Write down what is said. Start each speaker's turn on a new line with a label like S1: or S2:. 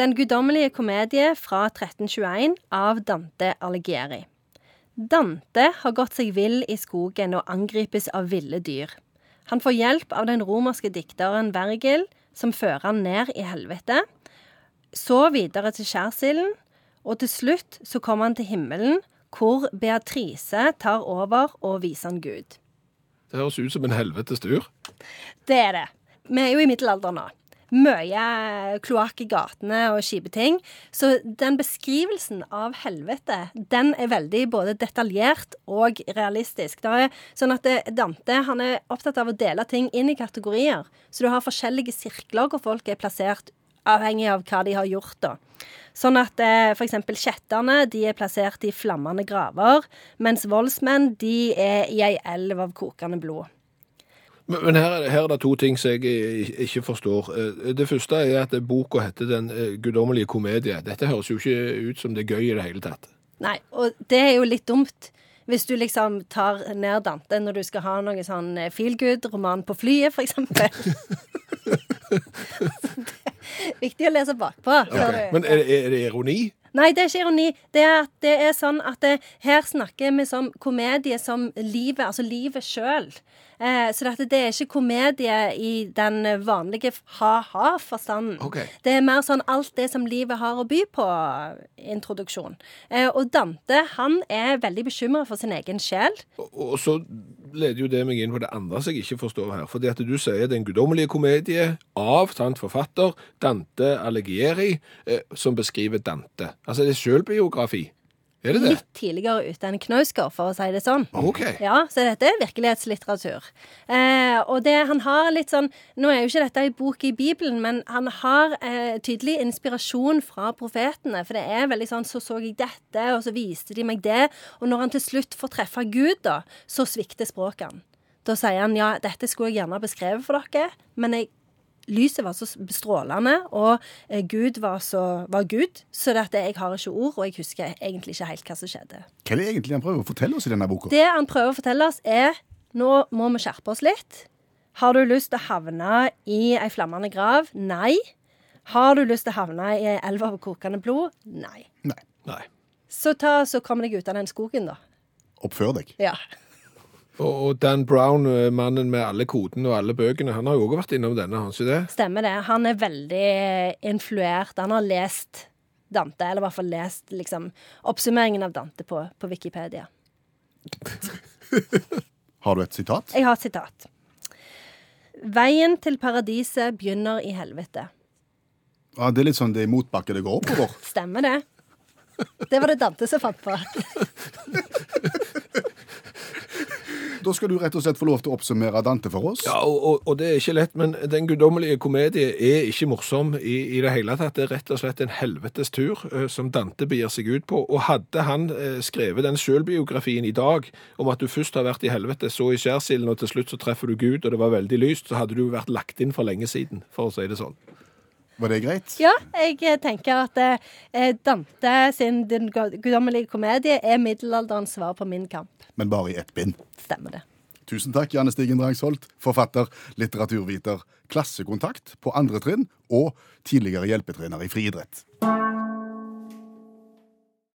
S1: Den guddommelige komedie fra 1321 av Dante Alighieri. Dante har gått seg vill i skogen og angripes av ville dyr. Han får hjelp av den romerske dikteren Vergil, som fører han ned i helvete. Så videre til skjærsilden, og til slutt så kommer han til himmelen, hvor Beatrice tar over og viser han Gud.
S2: Det høres ut som en helvetes tur.
S1: Det er det. Vi er jo i middelalderen nå. Mye kloakk i gatene og kjipe ting. Så den beskrivelsen av helvete, den er veldig både detaljert og realistisk. Det er sånn at Dante han er opptatt av å dele ting inn i kategorier. Så du har forskjellige sirkler hvor folk er plassert avhengig av hva de har gjort, da. Sånn at eh, eksempel kjetterne de er plassert i flammende graver, mens voldsmenn de er i ei elv av kokende blod.
S2: Men, men her, er her er det to ting som jeg eh, ikke forstår. Eh, Det første er at boka heter Den eh, guddommelige komedie. Dette høres jo ikke ut som det er gøy i det hele tatt.
S1: Nei, og det er jo litt dumt. Hvis du liksom tar ned Dante når du skal ha noe sånn feel good-roman på flyet, eksempel. Viktig å lese bakpå. Okay.
S2: Men er, det- er det ironi?
S1: Nei, det er ikke ironi. Det er, at det er sånn at det, her snakker vi som komedie som livet, altså livet sjøl. Eh, så det er ikke komedie i den vanlige ha-ha-forstanden.
S2: Okay.
S1: Det er mer sånn alt det som livet har å by på, introduksjon. Eh, og Dante, han er veldig bekymra for sin egen sjel.
S2: Og, og så leder jo det meg inn på det andre som jeg ikke forstår her. Fordi at du sier Den guddommelige komedie av sant, forfatter Dante Alighieri, eh, som beskriver Dante. Altså det er selvbiografi. Er det det?
S1: Litt tidligere ute enn Knausgård, for å si det sånn.
S2: Okay.
S1: Ja, så dette er virkelighetslitteratur. Eh, og det han har litt sånn Nå er jo ikke dette ei bok i Bibelen, men han har eh, tydelig inspirasjon fra profetene. For det er veldig sånn Så så jeg dette, og så viste de meg det. Og når han til slutt får treffe Gud, da, så svikter språket han. Da sier han ja, dette skulle jeg gjerne beskrevet for dere, men jeg Lyset var så strålende, og eh, Gud var, så, var Gud, så dette, jeg har ikke ord, og jeg husker egentlig ikke helt hva som skjedde.
S3: Hva er det egentlig han prøver å fortelle oss i denne boka?
S1: Det han prøver å fortelle oss, er nå må vi skjerpe oss litt. Har du lyst til å havne i ei flammende grav? Nei. Har du lyst til å havne i ei elv av kokende blod? Nei.
S3: Nei.
S2: Nei.
S1: Så ta så kom deg ut av den skogen, da.
S3: Oppfør deg.
S1: Ja.
S2: Og, Dan Brown, eh, mannen med alle kodene og alle bøkene, han har jo også vært innom denne, har han ikke det?
S1: Stemmer det. Han er veldig influert. Han har lest Dante, eller i hvert fall lest liksom, oppsummeringen av Dante på, på Wikipedia.
S3: Har du et sitat?
S1: Jeg har et sitat. Veien til paradiset begynner i helvete.
S3: Ja, det er litt sånn det er i motbakke det går oppover.
S1: Stemmer det? Det var det Dante som fant på.
S3: Da skal du rett og slett få lov til å oppsummere Dante for oss.
S2: Ja, og, og, og det er ikke lett, men Den guddommelige komedie er ikke morsom i, i det hele tatt. Det er rett og slett en helvetes tur eh, som Dante begir seg ut på. Og hadde han eh, skrevet den selvbiografien i dag om at du først har vært i helvete, så i skjærsilden, og til slutt så treffer du Gud, og det var veldig lyst, så hadde du vært lagt inn for lenge siden, for å si det sånn.
S3: Var det greit?
S1: Ja, jeg eh, tenker at eh, Dante sin Den guddommelige komedie er middelalderens svar på min kamp.
S3: Men bare i ett bind.
S1: Stemmer det.
S3: Tusen takk, Janne Stigen Drangsholt, forfatter, litteraturviter, klassekontakt på andre trinn og tidligere hjelpetrener i friidrett.